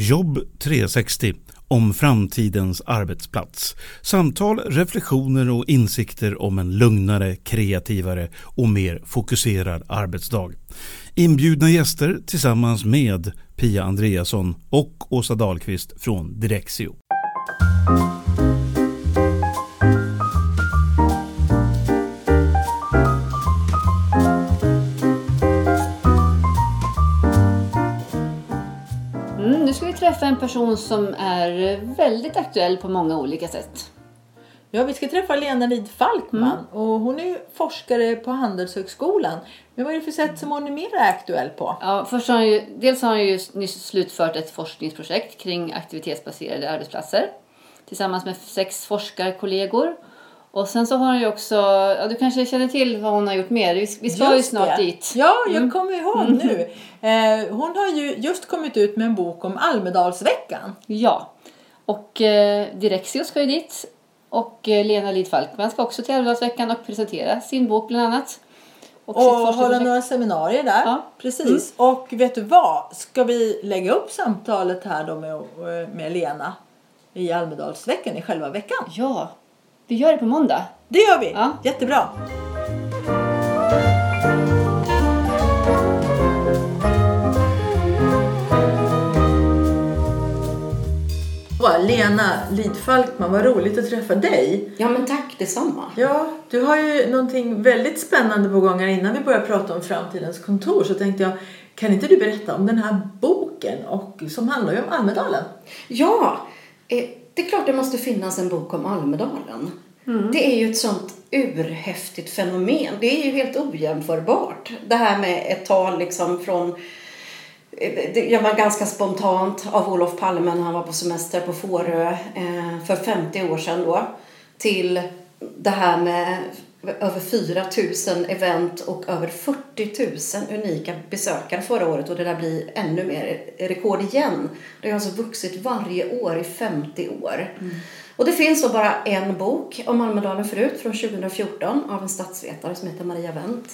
Jobb 360 om framtidens arbetsplats. Samtal, reflektioner och insikter om en lugnare, kreativare och mer fokuserad arbetsdag. Inbjudna gäster tillsammans med Pia Andreasson och Åsa Dahlqvist från Direxio. Träffa en person som är väldigt aktuell på många olika sätt. Ja, vi ska träffa Lena Lid Falkman Mm. och hon är forskare på Handelshögskolan. Men vad är det för sätt som hon är mer aktuell på? Ja, först har han ju, dels har han ju nyss slutfört ett forskningsprojekt kring aktivitetsbaserade arbetsplatser tillsammans med sex forskarkollegor. Och sen så har han ju också, ja, du kanske känner till vad hon har gjort mer? Vi, vi ska ju Just snart det. dit. Ja, jag kommer ihåg nu. Eh, hon har ju just kommit ut med en bok om Almedalsveckan. Ja, och eh, Direxio ska ju dit. Och eh, Lena Lid Falkman ska också till Älvdalsveckan och presentera sin bok bland annat. Och sitt hålla några seminarier där. Ja. Mm. Precis. Och vet du vad? Ska vi lägga upp samtalet här då med, med Lena i Almedalsveckan i själva veckan? Ja, vi gör det på måndag. Det gör vi! Ja. Jättebra! Wow, Lena Lidfalkman, vad roligt att träffa dig. Ja men tack detsamma. Ja, du har ju någonting väldigt spännande på gång här innan vi börjar prata om framtidens kontor så tänkte jag, kan inte du berätta om den här boken och, som handlar ju om Almedalen? Ja, eh, det är klart det måste finnas en bok om Almedalen. Det är ju ett sånt urhäftigt fenomen. Det är ju helt ojämförbart. Det här med ett tal liksom från eh, det var ganska spontant av Olof Palme när han var på semester på Fårö eh, för 50 år sedan då. Till det här med över 4 000 event och över 40 000 unika besökare förra året och det där blir ännu mer rekord igen. Det har alltså vuxit varje år i 50 år. Och det finns då bara en bok om Almedalen förut från 2014 av en statsvetare som heter Maria Wendt.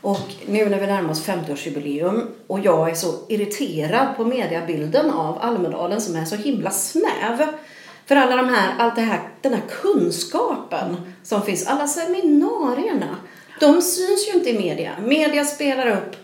Och nu när vi närmar oss 50-årsjubileum och jag är så irriterad på mediebilden av Almedalen som är så himla snäv. För alla de här, allt det här, den här kunskapen som finns, alla seminarierna, de syns ju inte i media. Media spelar upp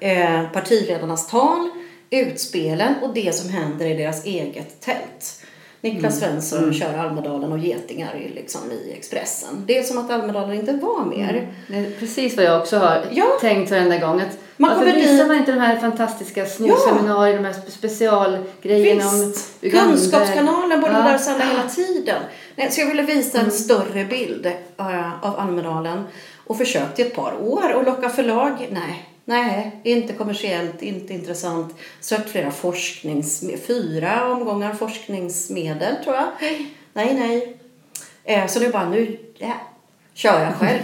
eh, partiledarnas tal, utspelen och det som händer i deras eget tält. Niklas Svensson kör Almedalen och getingar i, liksom, i Expressen. Det är som att Almedalen inte var mer. Är precis vad jag också har Ja. tänkt varenda gång. Att, Man varför kommer visar dit- man inte de här fantastiska små Ja. de här spe- specialgrejerna om! Uganda? Kunskapskanalen borde Ja. där alla hela tiden. Nej, så jag ville visa en större bild eh, av Almedalen och försökt i ett par år och locka förlag. Nej, nej, inte kommersiellt, inte intressant. Sökt flera forsknings... Fyra omgångar forskningsmedel tror jag. Nej, nej. Eh, Så nu bara, nu ja, kör jag själv.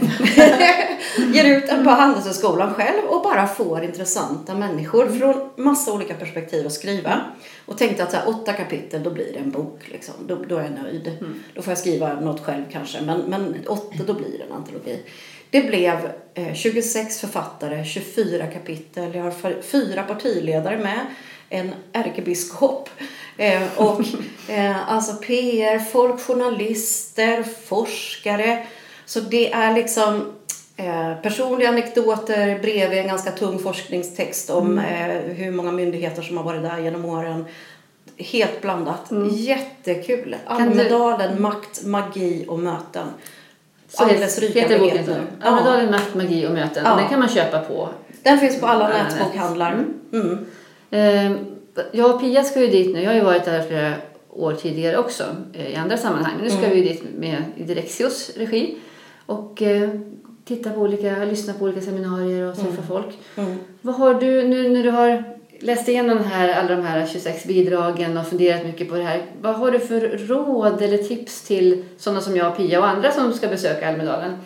Ger ut den på Handelshögskolan själv och bara får intressanta människor från massa olika perspektiv att skriva. Och tänkte att så här, åtta kapitel, då blir det en bok. Liksom. Då, då är jag nöjd. Då får jag skriva något själv kanske, men, men åtta, då blir det en antologi. Det blev eh, 26 författare, 24 kapitel. Jag har fyra partiledare med, en ärkebiskop eh, och eh, alltså PR, folk, journalister, forskare. Så det är liksom eh, personliga anekdoter bredvid en ganska tung forskningstext om eh, hur många myndigheter som har varit där genom åren. Helt blandat. Jättekul. Kan du- Almedalen, makt, magi och möten. Så heter rykande boken heter så. den. Almedalen, makt, magi och möten. Ja. Den kan man köpa på. Den finns på alla Ja, nätbokhandlar. Mm. Eh, jag och Pia ska ju dit nu. Jag har ju varit där flera år tidigare också eh, i andra sammanhang. Nu ska Mm. vi dit med i Direxios regi och eh, titta på olika, lyssna på olika seminarier och träffa folk. Mm. Vad har du nu när du har läst igenom den här, alla de här 26 bidragen och funderat mycket på det här. Vad har du för råd eller tips till sådana som jag, Pia och andra som ska besöka Almedalen?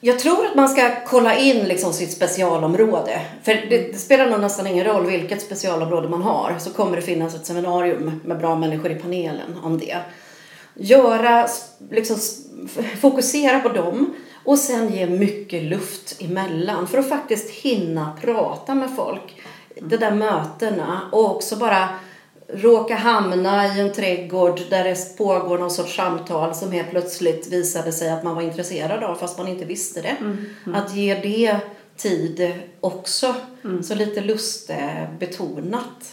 Jag tror att man ska kolla in liksom sitt specialområde. För det, det spelar nog nästan ingen roll vilket specialområde man har. Så kommer det finnas ett seminarium med bra människor i panelen om det. Göra, liksom, fokusera på dem och sen ge mycket luft emellan för att faktiskt hinna prata med folk de där mötena och också bara råka hamna i en trädgård där det pågår någon sorts samtal som helt plötsligt visade sig att man var intresserad av fast man inte visste det. Att ge det tid också. Så lite lustbetonat.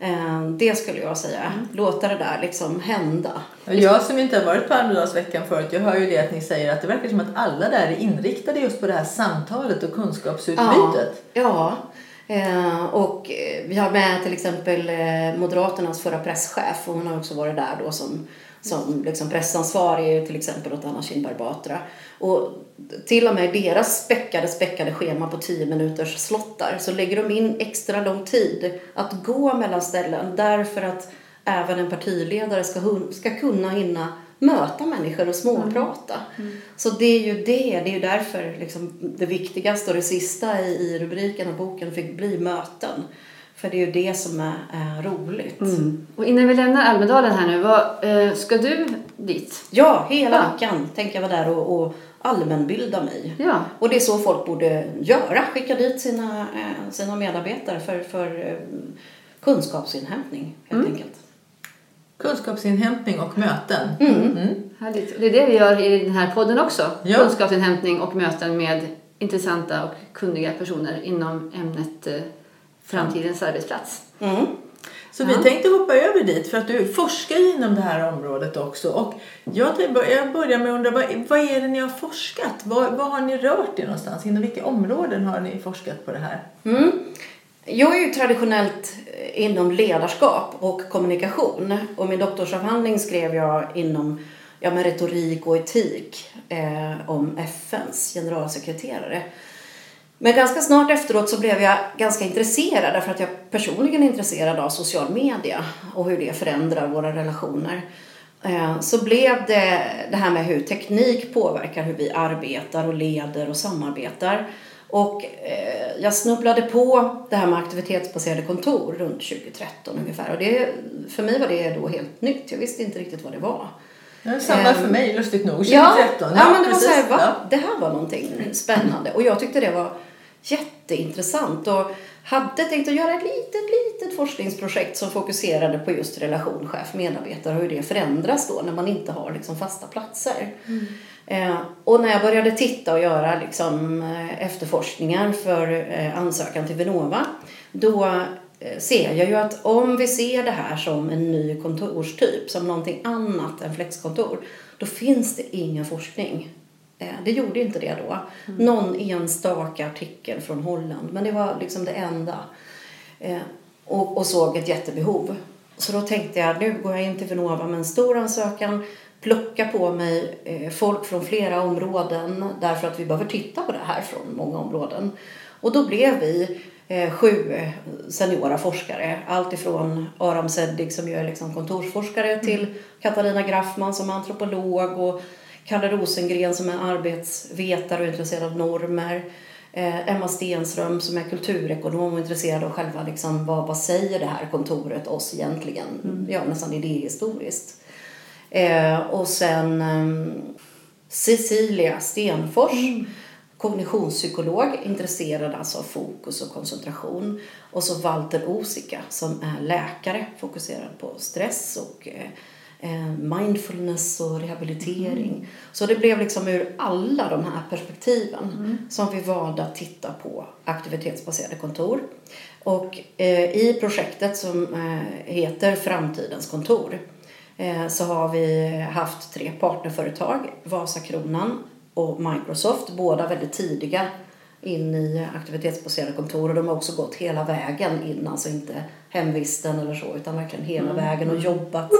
Eh, Det skulle jag säga. Låta det där liksom hända. Jag som inte har varit på Almedalsveckan förut, jag hör ju det att ni säger att det verkar som att alla där är inriktade just på det här samtalet och kunskapsutbytet. Ja, eh, och eh, vi har med till exempel eh, Moderaternas förra presschef och hon har också varit där då som, som liksom pressansvarig till exempel åt Anna Kinberg Batra. Och till och med i deras späckade, späckade schema på 10 minuters slottar så lägger de in extra lång tid att gå mellan ställen därför att även en partiledare ska, ska kunna hinna möta människor och småprata. Så det är ju det, det är ju därför liksom det viktigaste och det sista i, rubriken av boken fick bli möten. För det är ju det som är, är roligt. Och innan vi lämnar Almedalen här nu, vad, eh, ska du dit? Ja, hela Ja. veckan tänker jag vara där och, och allmänbilda mig. Ja. Och det är så folk borde göra. Skicka dit sina, eh, sina medarbetare för, för eh, kunskapsinhämtning helt enkelt. Kunskapsinhämtning och möten. Härligt. Det är det vi gör i den här podden också. Ja. Kunskapsinhämtning och möten med intressanta och kunniga personer inom ämnet eh, framtidens arbetsplats. Mm. Så vi tänkte hoppa över dit för att du forskar ju inom det här området också. Och jag, jag börjar med att undra, vad, vad är det ni har forskat? Vad, vad har ni rört er någonstans? Inom vilka områden har ni forskat på det här? Mm. Jag är ju traditionellt eh, inom ledarskap och kommunikation och min doktorsavhandling skrev jag inom ja, med retorik och etik eh, om FNs generalsekreterare. Men ganska snart efteråt så blev jag ganska intresserad därför att jag personligen är intresserad av social media och hur det förändrar våra relationer. Eh, Så blev det det här med hur teknik påverkar hur vi arbetar och leder och samarbetar. Och eh, jag snubblade på det här med aktivitetsbaserade kontor runt 2013 ungefär. Och det, för mig var det då helt nytt. Jag visste inte riktigt vad det var. Det samma Ehm, för mig, lustigt nog. 2013. Ja, ja, men det var så här, va? Ja. Det här var någonting spännande. Och jag tyckte det var jätteintressant. Och hade tänkt att göra ett litet, litet forskningsprojekt som fokuserade på just relation chef-medarbetare och hur det förändras då när man inte har liksom fasta platser. Eh, och när jag började titta och göra liksom, eh, efterforskningar för eh, ansökan till Vinnova då eh, ser jag ju att om vi ser det här som en ny kontorstyp, som någonting annat än flexkontor, då finns det ingen forskning. Eh, Det gjorde inte det då. Någon enstaka artikel från Holland, men det var liksom det enda. Eh, Och, och såg ett jättebehov. Så då tänkte jag, nu går jag in till Vinnova med en stor ansökan, plocka på mig eh, folk från flera områden därför att vi behöver titta på det här från många områden. Och då blev vi sju seniora forskare. Allt ifrån Aram Seddig som ju är liksom kontorsforskare till Katarina Graffman som är antropolog och Kalle Rosengren som är arbetsvetare och intresserad av normer. Eh, Emma Stenström som är kulturekonom och intresserad av själva liksom, vad, vad säger det här kontoret oss egentligen? Ja, nästan idéhistoriskt. Eh, och sen ehm, Cecilia Stenfors, kognitionspsykolog, intresserad alltså av fokus och koncentration. Och så Walter Osika som är läkare, fokuserad på stress och eh, eh, mindfulness och rehabilitering. Så det blev liksom ur alla de här perspektiven som vi valde att titta på aktivitetsbaserade kontor. Och eh, i projektet som eh, heter Framtidens kontor eh, så har vi haft tre partnerföretag, Vasakronan och Microsoft, båda väldigt tidiga in i aktivitetsbaserade kontor. Och de har också gått hela vägen in, alltså inte hemvisten eller så utan verkligen hela vägen och jobbat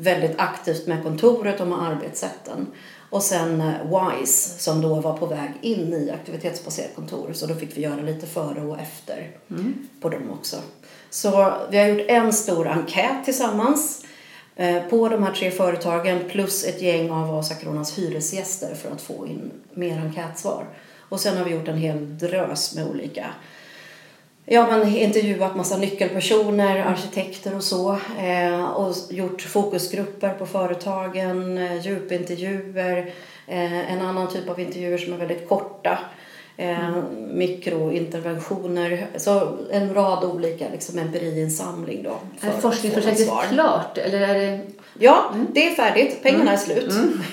väldigt aktivt med kontoret och med arbetssätten. Och sen eh, WISE som då var på väg in i aktivitetsbaserade kontor så då fick vi göra lite före och efter på dem också. Så vi har gjort en stor enkät tillsammans eh, på de här tre företagen plus ett gäng av Vasakronans hyresgäster för att få in mer enkätsvar. Och sen har vi gjort en hel drös med olika Ja, men intervjuat massa nyckelpersoner, arkitekter och så. Eh, och gjort fokusgrupper på företagen, eh, djupintervjuer, eh, en annan typ av intervjuer som är väldigt korta. eh, mikrointerventioner. Så en rad olika liksom, empiriinsamling då. Är forskningsprojektet klart eller är det Ja, det är färdigt. Pengarna är slut.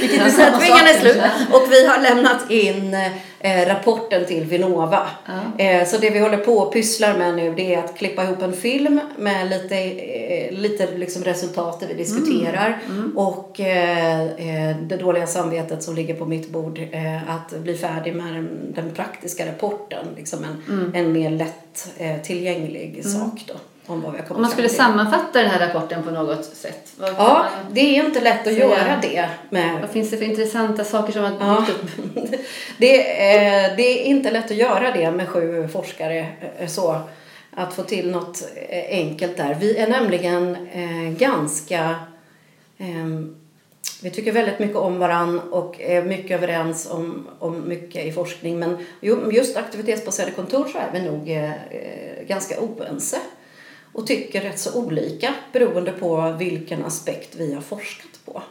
Vilket är så att pengarna är slut. Och vi har lämnat in eh, rapporten till Vinnova. Eh, så det vi håller på och pysslar med nu det är att klippa ihop en film med lite, eh, lite liksom resultat vi diskuterar. Och eh, eh, det dåliga samvetet som ligger på mitt bord. Eh, att bli färdig med den, den praktiska rapporten. Liksom en, en mer lätt tillgänglig sak då. Om, vad vi har kommit Om man skulle sammanfatta den här rapporten på något sätt. Ja, man, det är inte lätt att säga- göra det med vad finns det för intressanta saker som har Ja. dykt upp? det, är, det är inte lätt att göra det med sju forskare. eh, Så, att få till något eh, enkelt där. Vi är nämligen eh, ganska... ehm, vi tycker väldigt mycket om varann och är mycket överens om, om mycket i forskning. Men ju- just aktivitetsbaserade kontor så är vi nog eh, eh, ganska oense. Och tycker rätt så olika beroende på vilken aspekt vi har forskat på.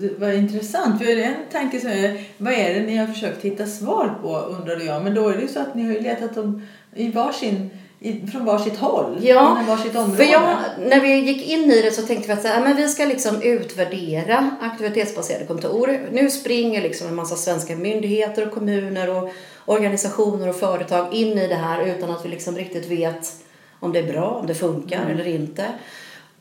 Det var intressant. För en tanke som är, vad är det ni har försökt hitta svar på undrade jag. Men då är det ju så att ni har ju letat dem i varsin, i, från varsitt håll. Ja, varsitt område. För jag, när vi gick in i det så tänkte vi att så här, men vi ska liksom utvärdera aktivitetsbaserade kontor. Nu springer liksom en massa svenska myndigheter och kommuner och organisationer och företag in i det här utan att vi liksom riktigt vet om det är bra, om det funkar eller inte.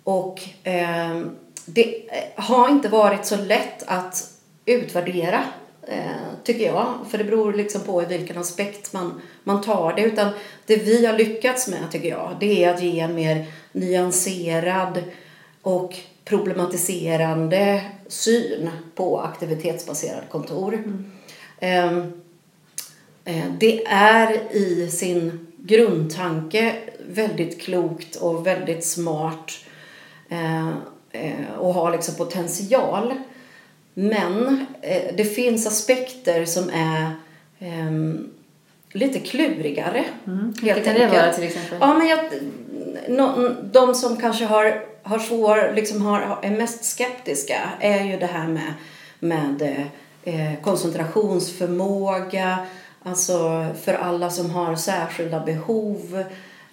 Och eh, det har inte varit så lätt att utvärdera eh, tycker jag. För det beror liksom på i vilken aspekt man, man tar det. Utan det vi har lyckats med tycker jag, det är att ge en mer nyanserad och problematiserande syn på aktivitetsbaserade kontor. Ehm, eh, det är i sin grundtanke väldigt klokt och väldigt smart eh, eh, och har liksom potential. Men eh, det finns aspekter som är ehm, lite klurigare. Vilka kan det vara till exempel? Ja, men jag, no, de som kanske har, har svår, liksom har, är mest skeptiska är ju det här med, med eh, koncentrationsförmåga, alltså för alla som har särskilda behov.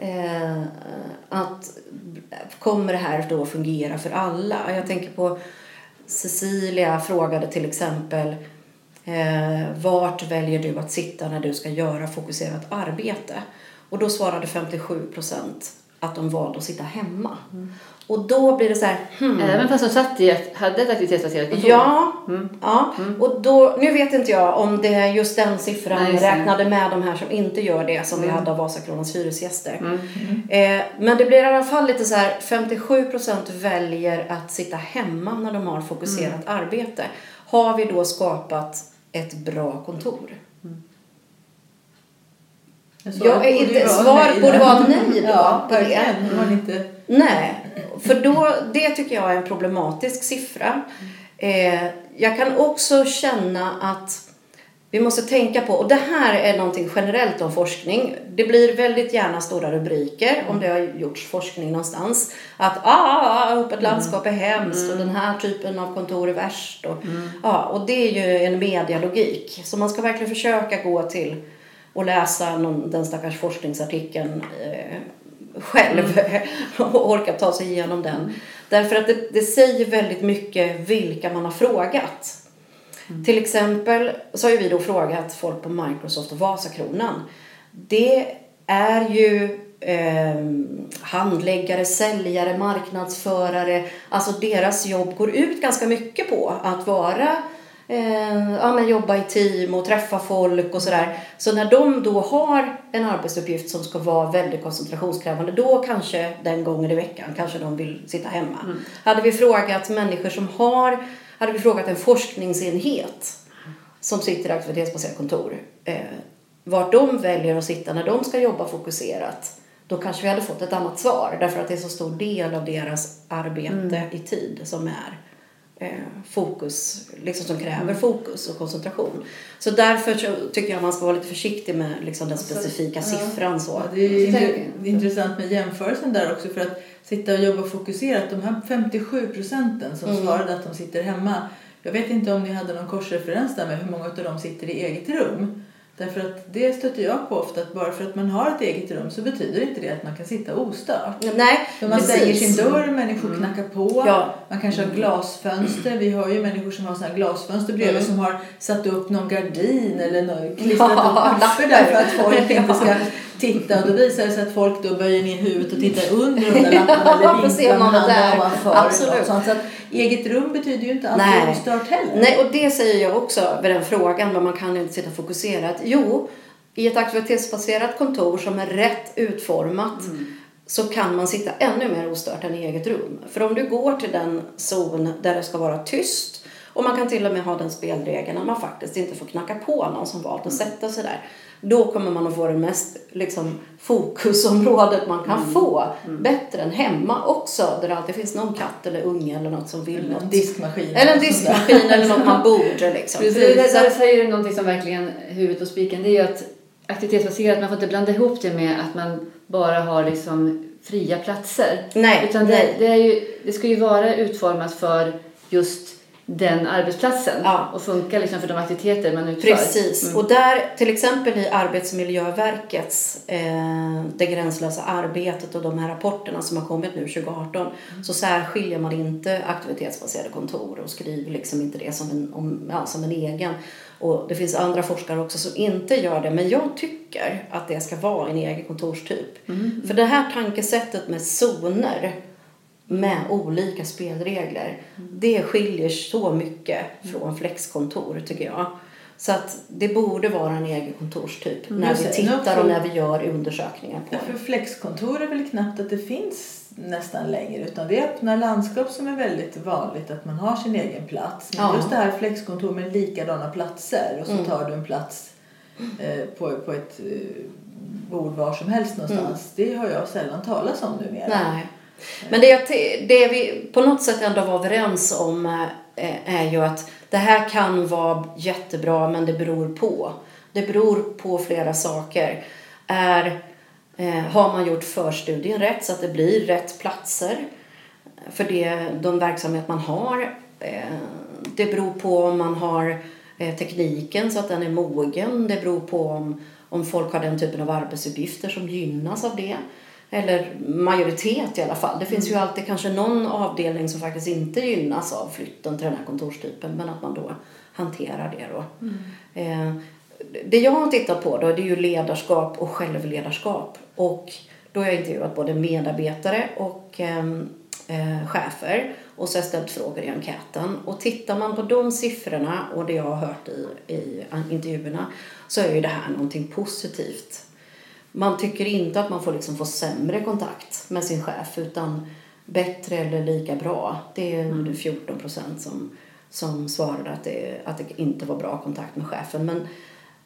Eh, att kommer det här då fungera för alla? Jag tänker på Cecilia frågade till exempel eh, vart väljer du att sitta när du ska göra fokuserat arbete? Och då svarade 57 procent att de valde att sitta hemma. Och då blir det så här, hmm, Även fast de satt i, ett- hade ett aktivitetsbaserat kontor? Ja, ja. och då, nu vet inte jag om det är just den siffran Nej, räknade med de här som inte gör det som vi hade av Vasakronans hyresgäster. Eh, men det blir i alla fall lite så här 57% väljer att sitta hemma när de har fokuserat arbete. Har vi då skapat ett bra kontor? Jag är borde inte- svaret nej borde vara nej då Ja, på det. var inte... Nej, för då, det tycker jag är en problematisk siffra. Eh, jag kan också känna att vi måste tänka på, och det här är någonting generellt om forskning. Det blir väldigt gärna stora rubriker om det har gjorts forskning någonstans. Att ah, öppet landskap är hemskt och den här typen av kontor är värst. Och, ja, och det är ju en medialogik. Så man ska verkligen försöka gå till och läsa någon, den stackars forskningsartikeln eh, själv och orka ta sig igenom den. Därför att det, det säger väldigt mycket vilka man har frågat. Till exempel så har ju vi då frågat folk på Microsoft och Vasakronan. Det är ju eh, handläggare, säljare, marknadsförare. Alltså deras jobb går ut ganska mycket på att vara eh, ja, men jobba i team och träffa folk och sådär. Så när de då har en arbetsuppgift som ska vara väldigt koncentrationskrävande då kanske den gången i veckan kanske de vill sitta hemma. Hade vi frågat människor som har, hade vi frågat en forskningsenhet som sitter i aktivitetsbaserat kontor eh, vart de väljer att sitta när de ska jobba fokuserat då kanske vi hade fått ett annat svar därför att det är så stor del av deras arbete i tid som är fokus, liksom som kräver fokus och koncentration. Så därför så tycker jag man ska vara lite försiktig med liksom den specifika siffran. Så. Ja, det är Så det är intressant med jämförelsen där också för att sitta och jobba fokuserat. De här 57 procenten som Mm. svarade att de sitter hemma. Jag vet inte om ni hade någon korsreferens där med hur många av dem sitter i eget rum. Därför att det stöter jag på ofta att bara för att man har ett eget rum så betyder inte det att man kan sitta ostört. Nej, För man precis. stänger sin dörr, människor knackar på. Ja. Man kanske har glasfönster. Vi har ju människor som har såna glasfönster bredvid Mm. som har satt upp någon gardin eller någon, klistrat Ja, upp papper där för att folk inte ska. Titta. Och då visar det sig att folk då böjer ner huvudet och tittar under de där lapparna Ja, eller för att se vinklar om med man är handen där. ovanför. eller Absolut. sånt. Så att eget rum betyder ju inte alltid ostört heller. Nej, och det säger jag också vid den frågan, men man kan inte sitta fokuserat. Jo, i ett aktivitetsbaserat kontor som är rätt utformat så kan man sitta ännu mer ostört än i eget rum. För om du går till den zon där det ska vara tyst och man kan till och med ha den spelregeln att man faktiskt inte får knacka på någon som valt att sätta sig där. Då kommer man att få det mest liksom, fokusområdet man kan få. Bättre än hemma också där det alltid finns någon katt eller unge eller något som vill Eller något. en diskmaskin. Eller en diskmaskin eller något man borde liksom. Precis. Det, där säger du någonting som verkligen huvudet på spiken. Det är ju att aktivitetsbaserat, man får inte blanda ihop det med att man bara har liksom fria platser. Nej, Utan det, nej. det, är ju, det ska ju vara utformat för just den arbetsplatsen Ja. och funka liksom för de aktiviteter man utför. Precis. Mm. Och där, till exempel i Arbetsmiljöverkets eh, Det gränslösa arbetet och de här rapporterna som har kommit nu 2018 så särskiljer man inte aktivitetsbaserade kontor och skriver liksom inte det som en, om, ja, som en egen. Och det finns andra forskare också som inte gör det, men jag tycker att det ska vara en egen kontorstyp. För det här tankesättet med zoner med olika spelregler. Det skiljer så mycket från flexkontor tycker jag. Så att det borde vara en egen kontorstyp när Jag vi tittar och när vi gör undersökningar på för flexkontor är väl knappt att det finns nästan längre utan det är öppna landskap som är väldigt vanligt att man har sin egen plats. Men Ja. just det här flexkontor med likadana platser och så Mm. tar du en plats eh, på, på ett eh, bord var som helst någonstans. Det har jag sällan talas om numera. Nej. Men det, jag det vi på något sätt ändå var överens om eh, eh, är ju att det här kan vara jättebra men det beror på. Det beror på flera saker. Är, eh, har man gjort förstudien rätt så att det blir rätt platser för det, de verksamhet man har? Det beror på om man har tekniken så att den är mogen. Det beror på om, om folk har den typen av arbetsuppgifter som gynnas av det. Eller majoritet i alla fall. Det finns ju alltid kanske någon avdelning som faktiskt inte gynnas av flytten till den här kontorstypen men att man då hanterar det då. Eh, det jag har tittat på då det är ju ledarskap och självledarskap. Och då har jag intervjuat både medarbetare och ehm, eh, chefer och så har jag ställt frågor i enkäten. Och tittar man på de siffrorna och det jag har hört i, i intervjuerna så är ju det här någonting positivt. Man tycker inte att man får liksom få sämre kontakt med sin chef utan bättre eller lika bra. Det är 14 procent som, som svarade att det, att det inte var bra kontakt med chefen. Men,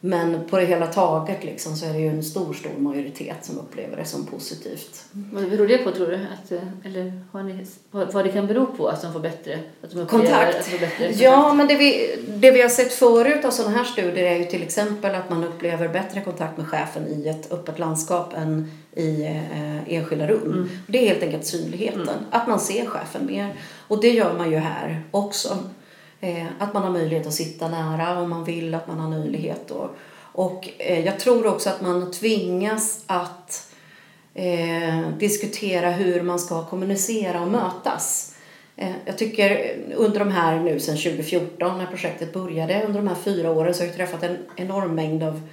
men på det hela taget liksom så är det ju en stor, stor majoritet som upplever det som positivt. Vad beror det på tror du? Att, eh, eller har ni, vad, det kan bero på att de får bättre att de Kontakt. Att de får bättre Ja, men det vi, det vi har sett förut av sådana här studier är ju till exempel att man upplever bättre kontakt med chefen i ett öppet landskap än i eh, enskilda rum. Det är helt enkelt synligheten, att man ser chefen mer. Och det gör man ju här också. Eh, att man har möjlighet att sitta nära om man vill, att man har möjlighet. Och, och eh, jag tror också att man tvingas att eh, diskutera hur man ska kommunicera och mötas. Eh, jag tycker eh, under de här nu sedan 2014 när projektet började, under de här fyra åren så har jag träffat en enorm mängd av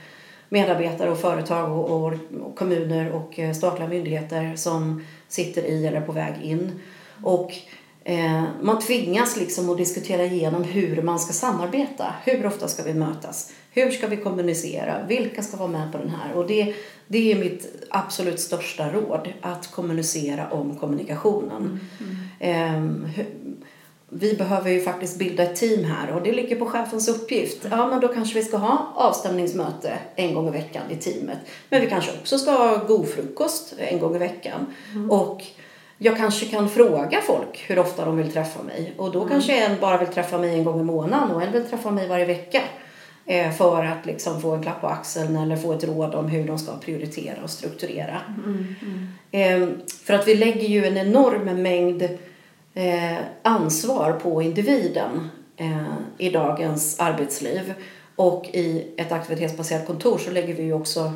medarbetare och företag och, och, och kommuner och eh, statliga myndigheter som sitter i eller är på väg in. Och eh, man tvingas liksom att diskutera igenom hur man ska samarbeta. Hur ofta ska vi mötas? Hur ska vi kommunicera? Vilka ska vara med på den här? Och det, det är mitt absolut största råd, att kommunicera om kommunikationen. Ehm, hu- vi behöver ju faktiskt bilda ett team här och det ligger på chefens uppgift. Ja, men då kanske vi ska ha avstämningsmöte en gång i veckan i teamet. Men vi kanske också ska ha god frukost en gång i veckan. Och jag kanske kan fråga folk hur ofta de vill träffa mig. Och då kanske en bara vill träffa mig en gång i månaden och en vill träffa mig varje vecka. Eh, för att liksom få en klapp på axeln eller få ett råd om hur de ska prioritera och strukturera. Eh, för att vi lägger ju en enorm mängd eh, ansvar på individen eh, i dagens arbetsliv. Och i ett aktivitetsbaserat kontor så lägger vi ju också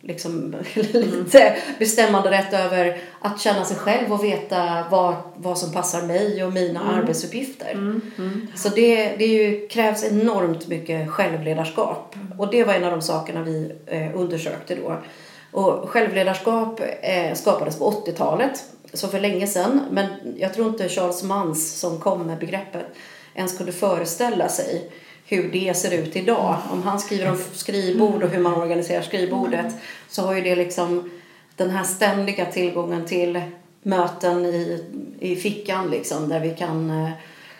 liksom lite bestämmande rätt över att känna sig själv och veta vad, vad som passar mig och mina Mm. arbetsuppgifter. Så det, det ju, krävs enormt mycket självledarskap. Och det var en av de sakerna vi eh, undersökte då. Och självledarskap eh, skapades på 80-talet, så för länge sedan. Men jag tror inte Charles Mans som kom med begreppet ens kunde föreställa sig hur det ser ut idag. Om han skriver om skrivbord och hur man organiserar skrivbordet så har ju det liksom den här ständiga tillgången till möten i, i fickan liksom där vi kan eh,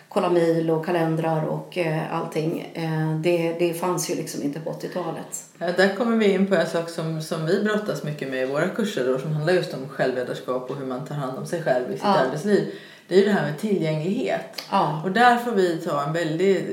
kolla mejl och kalendrar och eh, allting. Eh, det, det fanns ju liksom inte på 80-talet. Ja, där kommer vi in på en sak som, som vi brottas mycket med i våra kurser då, som handlar just om självledarskap och hur man tar hand om sig själv i sitt Ja. arbetsliv. Det är ju det här med tillgänglighet. Ja. Och där får vi ta en väldigt,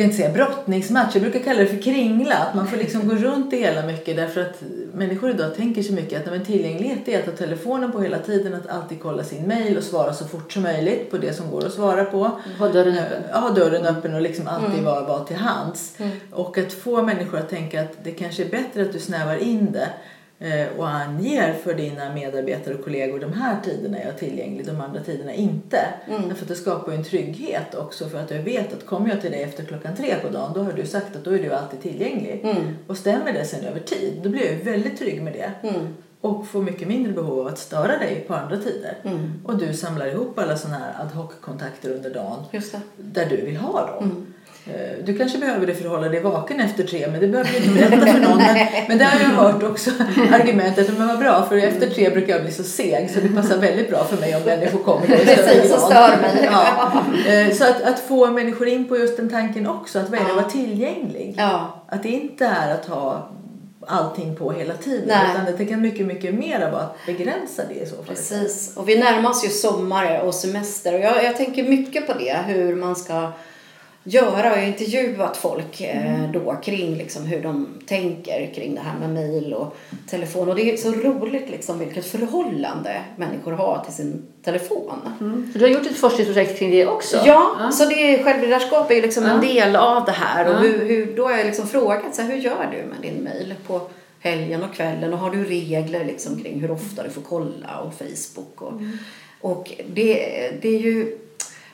ska inte säga brottningsmatch, jag brukar kalla det för kringla. Att man får liksom gå runt det hela mycket därför att människor idag tänker så mycket att men tillgänglighet är att ha telefonen på hela tiden, att alltid kolla sin mail och svara så fort som möjligt på det som går att svara på. Ha dörren öppen. Ja, ha dörren öppen och liksom alltid vara, vara till hands. Och att få människor att tänka att det kanske är bättre att du snävar in det eh, och anger för dina medarbetare och kollegor de här tiderna är jag tillgänglig, de andra tiderna inte. Därför att det skapar ju en trygghet också för att jag vet att kommer jag till dig efter klockan tre på dagen då har du sagt att då är du alltid tillgänglig. Och stämmer det sen över tid då blir jag ju väldigt trygg med det. Och får mycket mindre behov av att störa dig på andra tider. Och du samlar ihop alla sådana här ad hoc-kontakter under dagen där du vill ha dem. Eh, Du kanske behöver det för att hålla dig vaken efter tre, men det behöver du inte berätta för någon. Men, men där har jag hört också argumentet, men vad bra, för efter tre brukar jag bli så seg så det passar väldigt bra för mig om människor kommer då Precis, och stör mig. Ja. Eh, Så att, att få människor in på just den tanken också, att vad är det att vara tillgänglig? Ja. Att det inte är att ha allting på hela tiden, Nej. utan det kan mycket, mycket mer vara att begränsa det i så fall. Precis. Och vi närmar oss ju sommar och semester. Och jag, jag tänker mycket på det, hur man ska göra. Jag har intervjuat folk eh, då kring liksom, hur de tänker kring det här med mejl och telefon. Och det är så roligt liksom, vilket förhållande människor har till sin telefon. För du har gjort ett forskningsprojekt kring det också? Ja, så det är, självledarskap är ju liksom en del av det här. Och Ja. hur, hur, då har jag liksom frågat så här, hur gör du med din mejl på helgen och kvällen? Och har du regler liksom kring hur ofta du får kolla och Facebook? Och, och det, det är ju...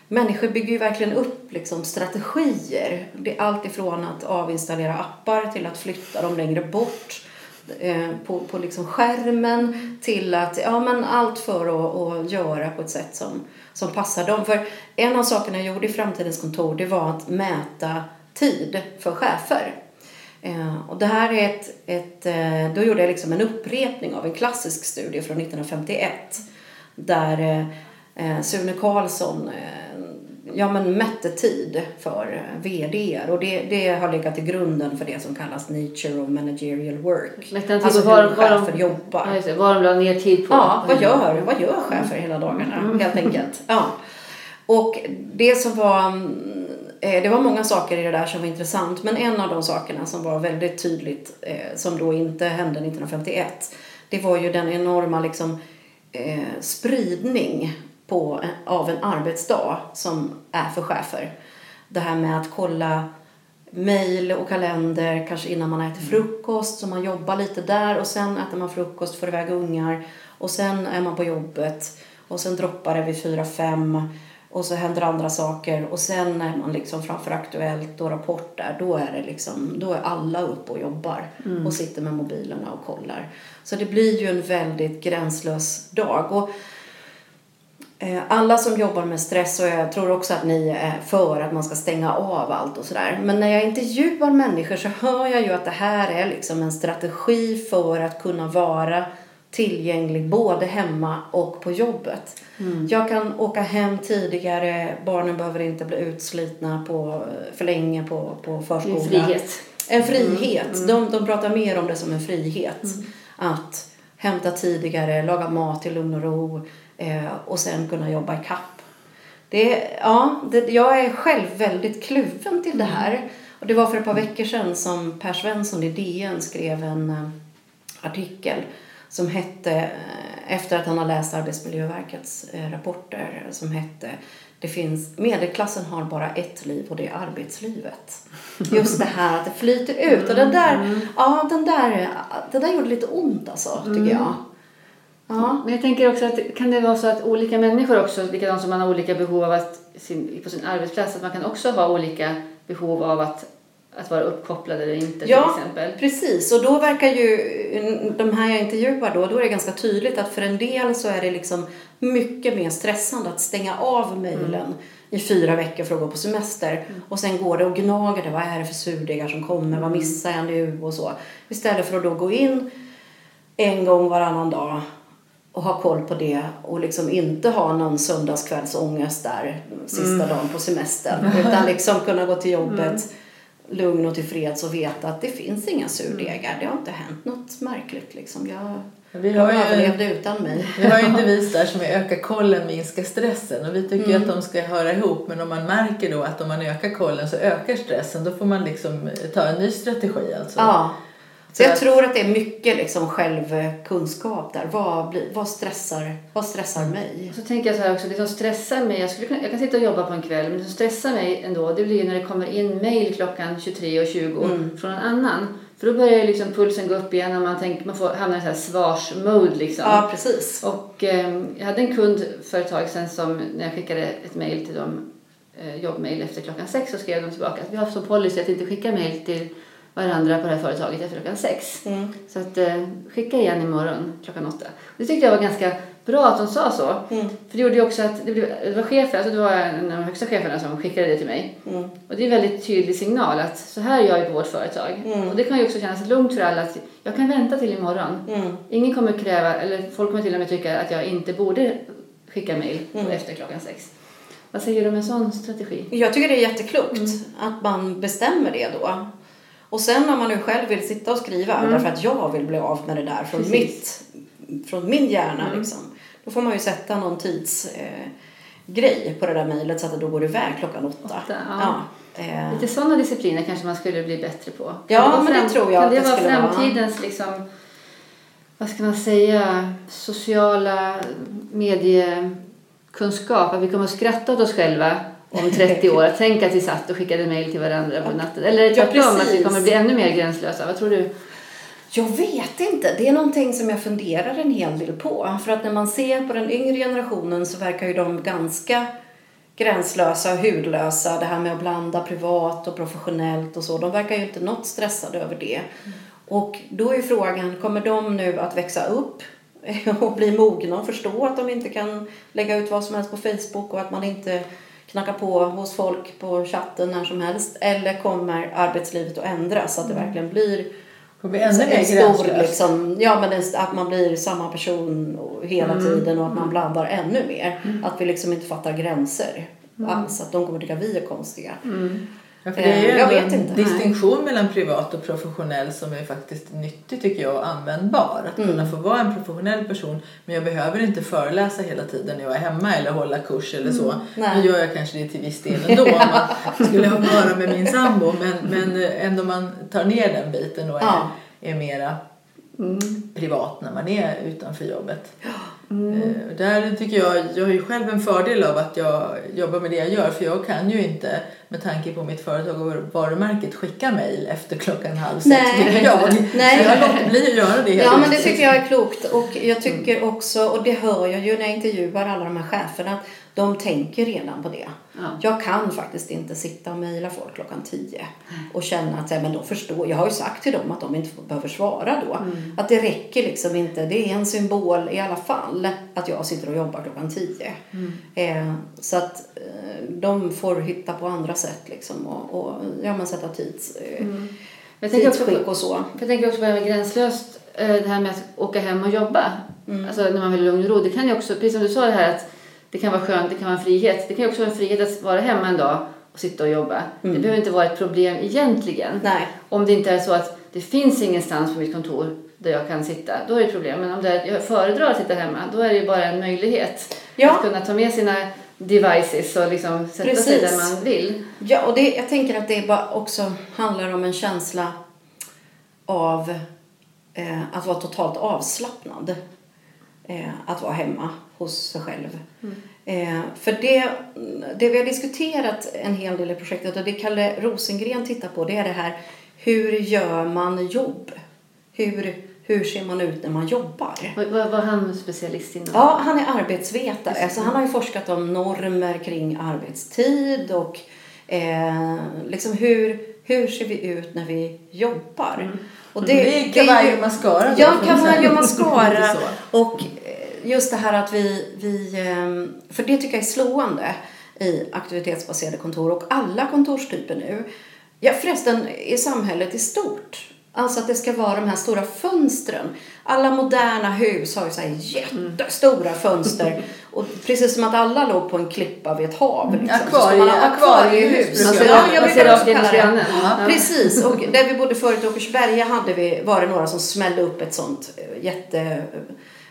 Människor bygger ju verkligen upp liksom strategier. Det är allt ifrån att avinstallera appar till att flytta dem längre bort eh, på, på liksom skärmen till att, ja men allt för att, att göra på ett sätt som, som passar dem. För en av sakerna jag gjorde i Framtidens kontor det var att mäta tid för chefer. Eh, och det här är ett, ett eh, då gjorde jag liksom en upprepning av en klassisk studie från 1951 där eh, eh, Sune Karlsson eh, ja, men mätte tid för eh, VDR och det, det har legat till grunden för det som kallas nature of managerial work. Mätte Alltså var- hur var de- chefer jobbar. Ja. Vad de la ner tid på. Ja, vad gör, vad gör chefer hela dagarna helt enkelt? Ja. Och det som var, mm, eh, det var många saker i det där som var intressant men en av de sakerna som var väldigt tydligt eh, som då inte hände 1951 det var ju den enorma liksom, spridning på, av en arbetsdag som är för chefer. Det här med att kolla mejl och kalender kanske innan man äter frukost så man jobbar lite där och sen äter man frukost, får iväg ungar och sen är man på jobbet och sen droppar det vid fyra fem och så händer andra saker och sen när man liksom framför Aktuellt och Rapport där då är det liksom, då är alla uppe och jobbar och sitter med mobilerna och kollar. Så det blir ju en väldigt gränslös dag. Och Alla som jobbar med stress och jag tror också att ni är för att man ska stänga av allt och sådär. Men när jag intervjuar människor så hör jag ju att det här är liksom en strategi för att kunna vara tillgänglig både hemma och på jobbet. Jag kan åka hem tidigare, barnen behöver inte bli utslitna på, för länge på, på förskolan. en frihet. En frihet. De, de pratar mer om det som en frihet. Att hämta tidigare, laga mat till lugn och ro eh, och sen kunna jobba i kapp. Det, ja, det, jag är själv väldigt kluven till det här. Och det var för ett par veckor sedan som Per Svensson i DN skrev en eh, artikel som hette, eh, efter att han har läst Arbetsmiljöverkets eh, rapporter, som hette det finns, medelklassen har bara ett liv och det är arbetslivet. Just det här att det flyter ut. Och den där, ja, den där, det där gjorde lite ont alltså, tycker jag. Ja. Men jag tänker också att kan det vara så att olika människor också, likadant som man har olika behov av att sin, på sin arbetsplats, att man kan också ha olika behov av att, att vara uppkopplad eller inte Ja, till exempel. precis. Och då verkar ju de här jag intervjuar då, då är det ganska tydligt att för en del så är det liksom mycket mer stressande att stänga av mejlen i fyra veckor för att gå på semester. Och sen går det och gnager det. Vad är det för surdegar som kommer? Vad missar jag nu? Och så. Istället för att då gå in en gång varannan dag och ha koll på det och liksom inte ha någon söndagskvällsångest där sista dagen på semestern. Utan liksom kunna gå till jobbet lugn och tillfreds och veta att det finns inga surdegar. Det har inte hänt något märkligt liksom. Jag, Vi har ju överlevde utan mig. Vi har ju en devis där som är öka kollen, minska stressen. Och vi tycker Mm. att de ska höra ihop. Men om man märker då att om man ökar kollen så ökar stressen. Då får man liksom ta en ny strategi alltså. Ja. Så jag tror att det är mycket liksom självkunskap där. Vad, blir, vad, stressar, vad stressar mig? Och så tänker jag så här också, det som stressar mig, jag, skulle kunna, jag kan sitta och jobba på en kväll, men det som stressar mig ändå, det blir när det kommer in mail klockan 23.20 från en annan. För då börjar liksom pulsen gå upp igen och man, tänker, man får hamna i så här svarsmode liksom. Ja, precis. Och eh, jag hade en kund för ett tag sedan som när jag skickade ett mejl till dem, eh, jobbmail efter klockan sex så skrev de tillbaka att vi har som policy att inte skicka mejl till varandra på det här företaget efter klockan sex. Mm. Så att eh, skicka igen imorgon klockan åtta. Det tyckte jag var ganska bra att de sa så. Mm. För det gjorde ju också att det, blev, det var chefen, alltså det var en av de högsta cheferna som skickade det till mig. Mm. Och det är en väldigt tydlig signal att så här gör vi på vårt företag. Mm. Och det kan ju också kännas lugnt för alla att jag kan vänta till imorgon. Mm. Ingen kommer kräva, eller folk kommer till och med tycka att jag inte borde skicka mejl Mm. efter klockan sex. Vad säger du om en sån strategi? Jag tycker det är jätteklokt att man bestämmer det då. Och sen om man nu själv vill sitta och skriva därför att jag vill bli av med det där från, mitt, från min hjärna liksom. Då får man ju sätta någon tidsgrej eh, på det där mejlet så att det då går iväg klockan åtta. Åtta, ja. Eh, Lite sådana discipliner kanske man skulle bli bättre på. Ja, men det tror jag Kan det det vara skulle vara. framtidens liksom, vad ska man säga, sociala mediekunskap? Att vi kommer att skratta åt oss själva om 30 år. Tänk att vi satt och skickade mejl till varandra på natten. Eller Ja, tvärtom, att vi kommer bli ännu mer gränslösa. Vad tror du? Jag vet inte. Det är någonting som jag funderar en hel del på. För att när man ser på den yngre generationen så verkar ju de ganska gränslösa och hudlösa. Det här med att blanda privat och professionellt och så. De verkar ju inte något stressade över det. Och då är frågan, kommer de nu att växa upp och bli mogna och förstå att de inte kan lägga ut vad som helst på Facebook och att man inte knackar på hos folk på chatten när som helst? Eller kommer arbetslivet att ändras så att det verkligen blir bli en stor, liksom, ja, men en, att man blir samma person hela tiden och att man blandar ännu mer. Att vi liksom inte fattar gränser alls. Att de kommer tycka vi är konstiga. Ja, det är ju Eh, jag ändå vet en inte. Distinktion mellan privat och professionell som är faktiskt nyttig tycker jag och användbar. Att Mm. kunna få vara en professionell person men jag behöver inte föreläsa hela tiden när jag är hemma eller hålla kurs eller så. Mm. Nej. Nu gör jag kanske det till viss del ändå om man skulle vara med min sambo men, men ändå man tar ner den biten och är, Ja. är mera privat när man är utanför jobbet. Mm. Eh, Där tycker jag, jag har ju själv en fördel av att jag jobbar med det jag gör för jag kan ju inte med tanke på mitt företag och varumärket skicka mejl efter klockan halv sex. Nej. tycker jag. Nej. Så jag låter bli att göra det Ja, men det tycker jag är klokt. Och jag tycker också, och det hör jag ju när jag intervjuar alla de här cheferna, att de tänker redan på det. Ja. Jag kan faktiskt inte sitta och mejla folk klockan tio och känna att men de förstår. Jag har ju sagt till dem att de inte behöver svara då. Att det räcker liksom inte. Det är en symbol i alla fall att jag sitter och jobbar klockan tio. Eh, så att eh, de får hitta på andra sätt liksom och, och ja, men sätta tids, eh, Jag tänker också tidsskick på, och så. jag tänker också på det här med gränslöst, eh, det här med att åka hem och jobba. Mm. Alltså när man vill ha lugn och ro. Det kan ju också, precis som du sa det här att det kan vara skönt, det kan vara en frihet. Det kan också vara en frihet att vara hemma en dag och sitta och jobba. Det behöver inte vara ett problem egentligen. Mm. Nej. Om det inte är så att det finns ingenstans på mitt kontor där jag kan sitta, då är det ett problem. Men om det är, jag föredrar att sitta hemma, då är det ju bara en möjlighet Ja. att kunna ta med sina devices och liksom sätta sig Precis. där man vill. Ja, och det, jag tänker att det bara också handlar om en känsla av eh, att vara totalt avslappnad. Eh, att vara hemma hos sig själv. Eh, för det, det vi har diskuterat en hel del i projektet och det Kalle Rosengren tittar på det är det här hur gör man jobb? Hur, hur ser man ut när man jobbar? Vad vad var han specialist inom? Ja, han är arbetsvetare. Så han har ju forskat om normer kring arbetstid och eh, liksom hur, hur ser vi ut när vi jobbar. Och Det är kavaj och mascara Ja, kavaj och mascara. Och just det här att vi, vi eh, för det tycker jag är slående i aktivitetsbaserade kontor och alla kontorstyper nu. Ja, förresten i samhället i stort. Alltså att det ska vara de här stora fönstren. Alla moderna hus har ju så här jättestora fönster. Och precis som att alla låg på en klippa vid ett hav. Liksom. Akvarie- man akvariehus Man brukar ser, jag- brukar också kalla det. Ja. Precis, och där vi bodde förut i Åkersberga hade vi, var det några som smällde upp ett sånt eh, jätte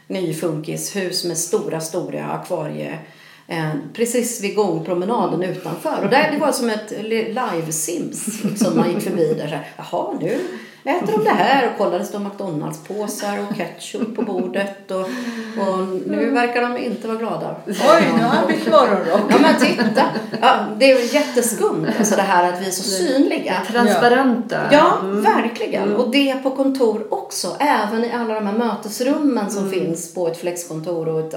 nyfunkishus med stora, stora akvarie eh, precis vid gångpromenaden utanför. Och där, det var som ett li- live-sims som man gick förbi där. Så här, Jaha, nu äter de det här och kollade stod McDonalds-påsar och ketchup på bordet och, och nu verkar de inte vara glada. Oj, nu har bytt morgonrock. Ja men titta! Ja, det är jätteskumt alltså det här att vi är så synliga. Transparenta. Ja, verkligen. Och det på kontor också. Även i alla de här mötesrummen som finns på ett flexkontor och ett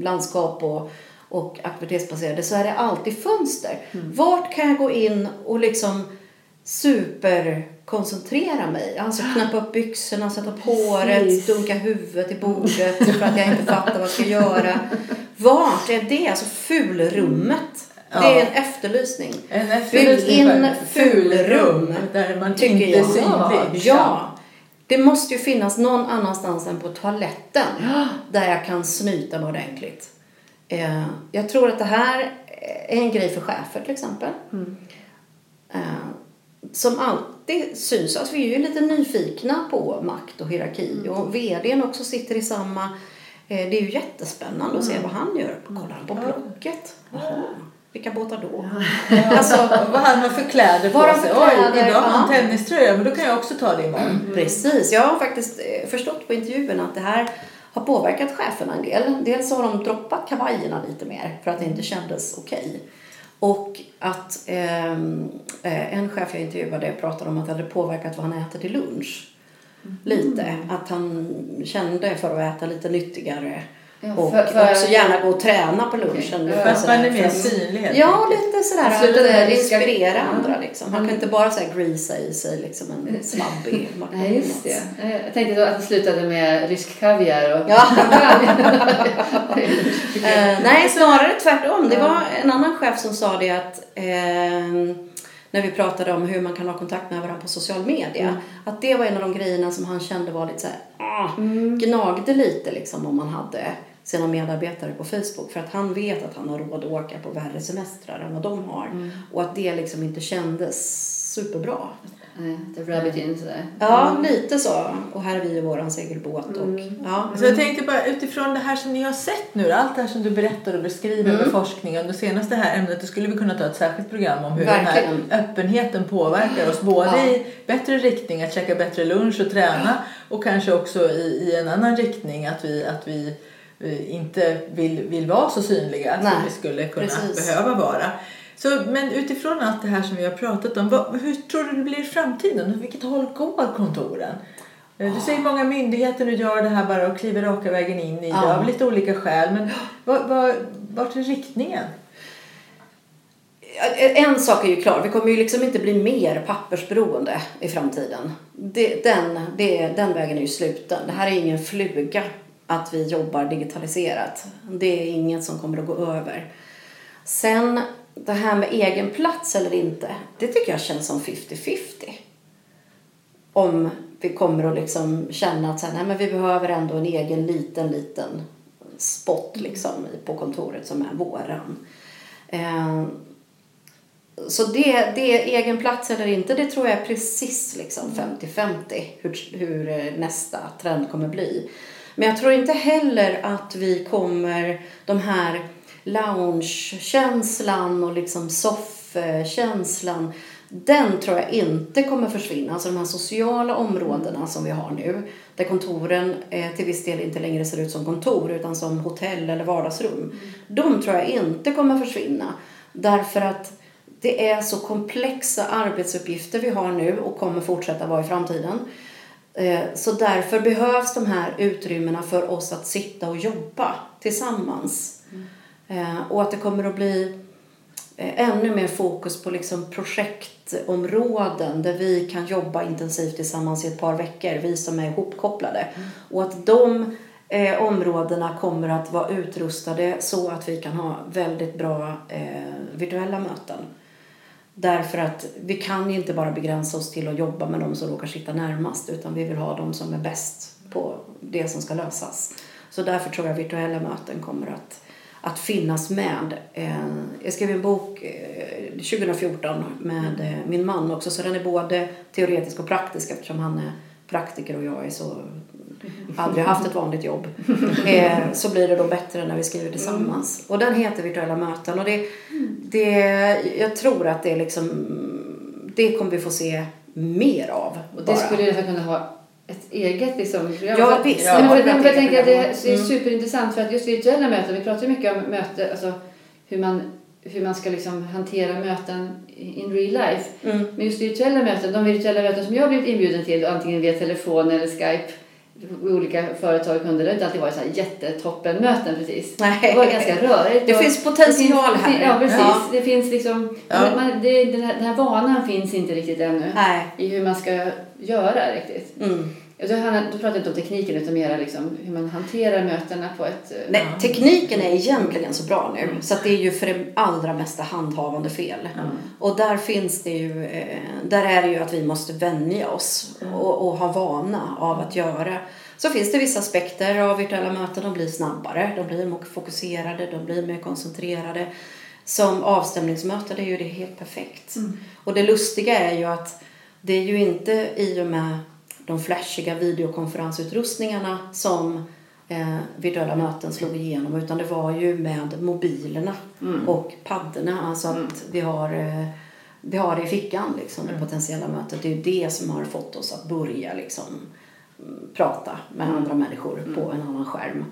landskap och, och aktivitetsbaserade så är det alltid fönster. Vart kan jag gå in och liksom superkoncentrera mig? Alltså knäppa upp byxorna, sätta på håret, dunka huvudet i bordet för att jag inte fattar vad jag ska göra. Vart är det? Alltså fulrummet. Det är Ja. en efterlysning. En Bygg efterlysning in fulrum där man Tycker inte är synlig. Ja. Det måste ju finnas någon annanstans än på toaletten där jag kan snyta mig ordentligt. Eh, jag tror att det här är en grej för chefer till exempel. Eh, som alltid syns. Alltså vi är ju lite nyfikna på makt och hierarki. Och vdn också sitter i samma... Eh, det är ju jättespännande att se vad han gör. Kollar han på Blocket? Jaha, vilka båtar då? Alltså, Vad han har för kläder på sig. för Oj, kläder? idag har han Ja. tenniströja, men då kan jag också ta det imorgon. Precis. Jag har faktiskt eh, förstått på intervjun att det här har påverkat cheferna en del. Dels har de droppat kavajerna lite mer för att det inte kändes okej. Och att ehm, eh, en chef jag intervjuade pratade om att det hade påverkat vad han äter till lunch. Lite. Att han kände för att äta lite nyttigare. Ja, och för- för- också gärna gå och träna på lunchen. Okej. För För att man är mer för synlig helt Ja, lite sådär Så det där att inspirera Ja. andra liksom. Han kan inte bara säga greasa i sig liksom en svabbig Nej, just det. Eh, Jag tänkte då att det slutade med rysk kaviar och... Ja. Eh, nej, snarare tvärtom. Det var en annan chef som sa det att eh, när vi pratade om hur man kan ha kontakt med varandra på social media. Att det var en av de grejerna som han kände var lite så här, ah, gnagde lite liksom om man hade sina medarbetare på Facebook. För att han vet att han har råd att åka på värre semestrar än vad de har. Och att det liksom inte kändes superbra. Nej, det rabbit in sådär. Ja, lite så. Och här är vi i våran segelbåt. Och, ja. Så jag tänkte bara utifrån det här som ni har sett nu, allt det här som du berättar och beskriver Mm. med forskningen. Det senaste här ämnet, då skulle vi kunna ta ett särskilt program om hur Verkligen. den här öppenheten påverkar oss. Både Ja. i bättre riktning, att käka bättre lunch och träna. Och kanske också i, i en annan riktning, att vi, att vi inte vill, vill vara så synliga Nej, som vi skulle kunna precis. behöva vara. Så, men utifrån allt det här som vi har pratat om, vad, hur tror du det blir i framtiden? Åt Vilket håll går kontoren? Eh, Du säger många myndigheter nu gör det här bara och kliver raka vägen in i det Ja. av lite olika skäl. Men vad, vad, vart är riktningen? En sak är ju klar, vi kommer ju liksom inte bli mer pappersberoende i framtiden. Det, den, det, den vägen är ju sluten. Det här är ingen fluga att vi jobbar digitaliserat. Det är inget som kommer att gå över. Sen det här med egen plats eller inte, det tycker jag känns som 50-50. Om vi kommer att liksom känna att så här, nej, men vi behöver ändå en egen liten, liten spot liksom på kontoret som är våran. Eh, så det, det egen plats eller inte, det tror jag är precis liksom 50-50 hur, hur nästa trend kommer bli. Men jag tror inte heller att vi kommer, de här loungekänslan och liksom soffkänslan, Den tror jag inte kommer försvinna. Alltså de här sociala områdena som vi har nu. Där kontoren eh, till viss del inte längre ser ut som kontor utan som hotell eller vardagsrum. De tror jag inte kommer försvinna. Därför att det är så komplexa arbetsuppgifter vi har nu och kommer fortsätta vara i framtiden. Eh, Så därför behövs de här utrymmena för oss att sitta och jobba tillsammans. Eh, Och att det kommer att bli eh, ännu mer fokus på liksom projektområden där vi kan jobba intensivt tillsammans i ett par veckor, vi som är ihopkopplade. Och att de eh, områdena kommer att vara utrustade så att vi kan ha väldigt bra eh, virtuella möten. Därför att vi kan inte bara begränsa oss till att jobba med de som råkar sitta närmast utan vi vill ha de som är bäst på det som ska lösas. Så därför tror jag virtuella möten kommer att, att finnas med. Eh, Jag skrev en bok eh, 2014 med eh, min man också så den är både teoretisk och praktisk eftersom han är praktiker och jag är så aldrig haft ett vanligt jobb. Eh, så blir det då bättre när vi skriver tillsammans. Och den heter Virtuella möten och det, det, jag tror att det är liksom det kommer vi få se mer av. Och det bara. skulle ju nästan kunna ha ett eget liksom, program. Ja, visst. Men, Ja, men, jag tänker att det, är superintressant för att just virtuella möten, vi pratar ju mycket om möten, alltså hur man, hur man ska liksom hantera möten in real life. Mm. Men just virtuella möten, de virtuella möten som jag har blivit inbjuden till, antingen via telefon eller Skype, olika företag och kunder, det inte alltid varit så här jättetoppenmöten precis. Nej. Det var ganska rörigt. Det finns potential det finns, här. Ja, precis. Ja. Det finns liksom, Ja. man, det, den, här, den här vanan finns inte riktigt ännu Nej. i hur man ska göra riktigt. Mm. Handlar- då pratar inte om tekniken utan mer liksom hur man hanterar mötena på ett... eh, Nej, tekniken är egentligen så bra nu så att det är ju för det allra mesta handhavande fel. Och där finns det ju, eh, där är det ju att vi måste vänja oss och, och ha vana av att göra. Så finns det vissa aspekter av virtuella möten, de blir snabbare, de blir mer fokuserade, de blir mer koncentrerade. Som avstämningsmöten är ju det helt perfekt. Och det lustiga är ju att det är ju inte i och med de flashiga videokonferensutrustningarna som eh, virtuella möten slog igenom utan det var ju med mobilerna och paddorna. Alltså att vi har, eh, vi har det i fickan liksom, det potentiella mötet. Det är ju det som har fått oss att börja liksom, mm, prata med andra människor på en annan skärm.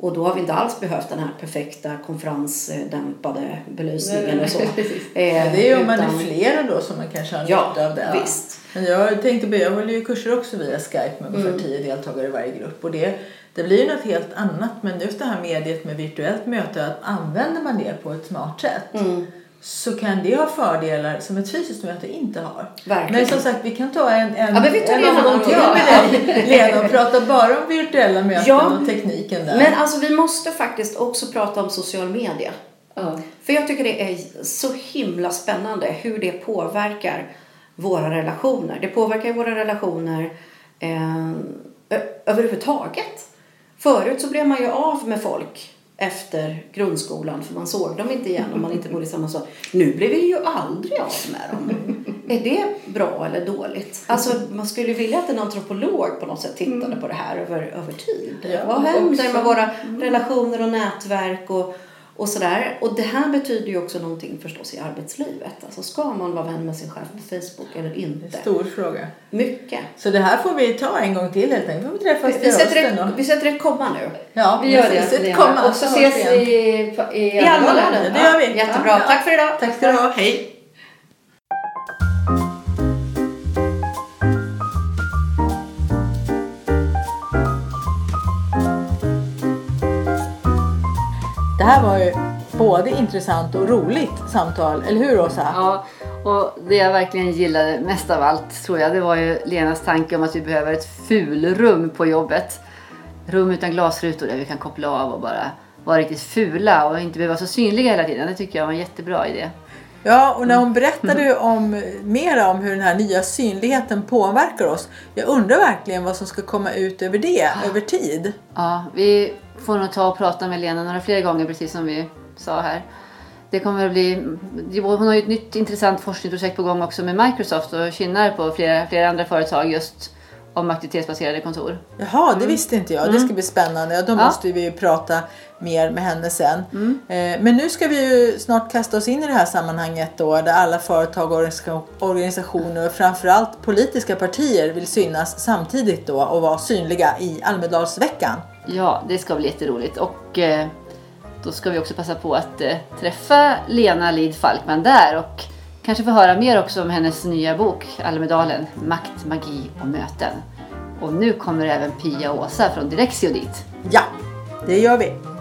Och då har vi inte alls behövt den här perfekta konferensdämpade belysningen och så. Eh, det är ju om man är flera då som man kanske har Ja, nytta av det. visst. Men jag tänkte börja, jag håller ju kurser också via Skype med ungefär Mm. tio deltagare i varje grupp. Och det, det blir ju något helt annat. Men just det här mediet med virtuellt möte, att använder man det på ett smart sätt Mm. Så kan det ha fördelar som ett fysiskt möte inte har. Verkligen. Men som sagt, vi kan ta en, en, Ja, vi tar en omgång till med dig Lena och prata bara om virtuella möten Ja. och tekniken där. Men alltså vi måste faktiskt också prata om social media. Ja. För jag tycker det är så himla spännande hur det påverkar våra relationer. Det påverkar våra relationer eh, överhuvudtaget. Förut så blev man ju av med folk efter grundskolan för man såg dem inte igen om man inte bodde i samma stad. Nu blir vi ju aldrig av med dem. Är det bra eller dåligt? Alltså man skulle vilja att en antropolog på något sätt tittade på det här över, över tid. Ja, Vad händer också. med våra relationer och nätverk och, och sådär. Och det här betyder ju också någonting förstås i arbetslivet. Alltså ska man vara vän med sin chef på Facebook eller inte? Stor fråga. Mycket. Så det här får vi ta en gång till helt enkelt. får vi träffas Vi till sätter, ett, vi sätter ett komma nu. Ja, Vi gör det, Lena. komma, Och så ses vi i, i I Almedalen. Det gör vi. Jättebra. Ja. Tack för idag. Tack ska du ha. Hej. Här var ju både intressant och roligt samtal, eller hur Åsa? Ja, och det jag verkligen gillade mest av allt tror jag, det var ju Lenas tanke om att vi behöver ett fulrum på jobbet. Rum utan glasrutor där vi kan koppla av och bara vara riktigt fula och inte behöva vara så synliga hela tiden. Det tycker jag var en jättebra idé. Ja, och när hon berättade om, mer om hur den här nya synligheten påverkar oss. Jag undrar verkligen vad som ska komma ut över det, över tid. Ja, vi får nog ta och prata med Lena några fler gånger precis som vi sa här. Det kommer att bli, hon har ju ett nytt intressant forskningsprojekt på gång också med Microsoft och kynnar på flera, flera andra företag just om aktivitetsbaserade kontor. Jaha, det visste inte jag. Det ska bli spännande. Ja, då Mm. Ja. måste vi ju prata mer med henne sen. Mm. Eh, Men nu ska vi ju snart kasta oss in i det här sammanhanget då där alla företag, organisa- organisationer och framförallt politiska partier vill synas samtidigt då och vara synliga i Almedalsveckan. Ja, det ska bli jätteroligt. Och eh, då ska vi också passa på att eh, träffa Lena Lid Falkman där och kanske få höra mer också om hennes nya bok Almedalen, Makt, magi och möten. Och nu kommer även Pia och Åsa från Direxio dit. Ja, det gör vi.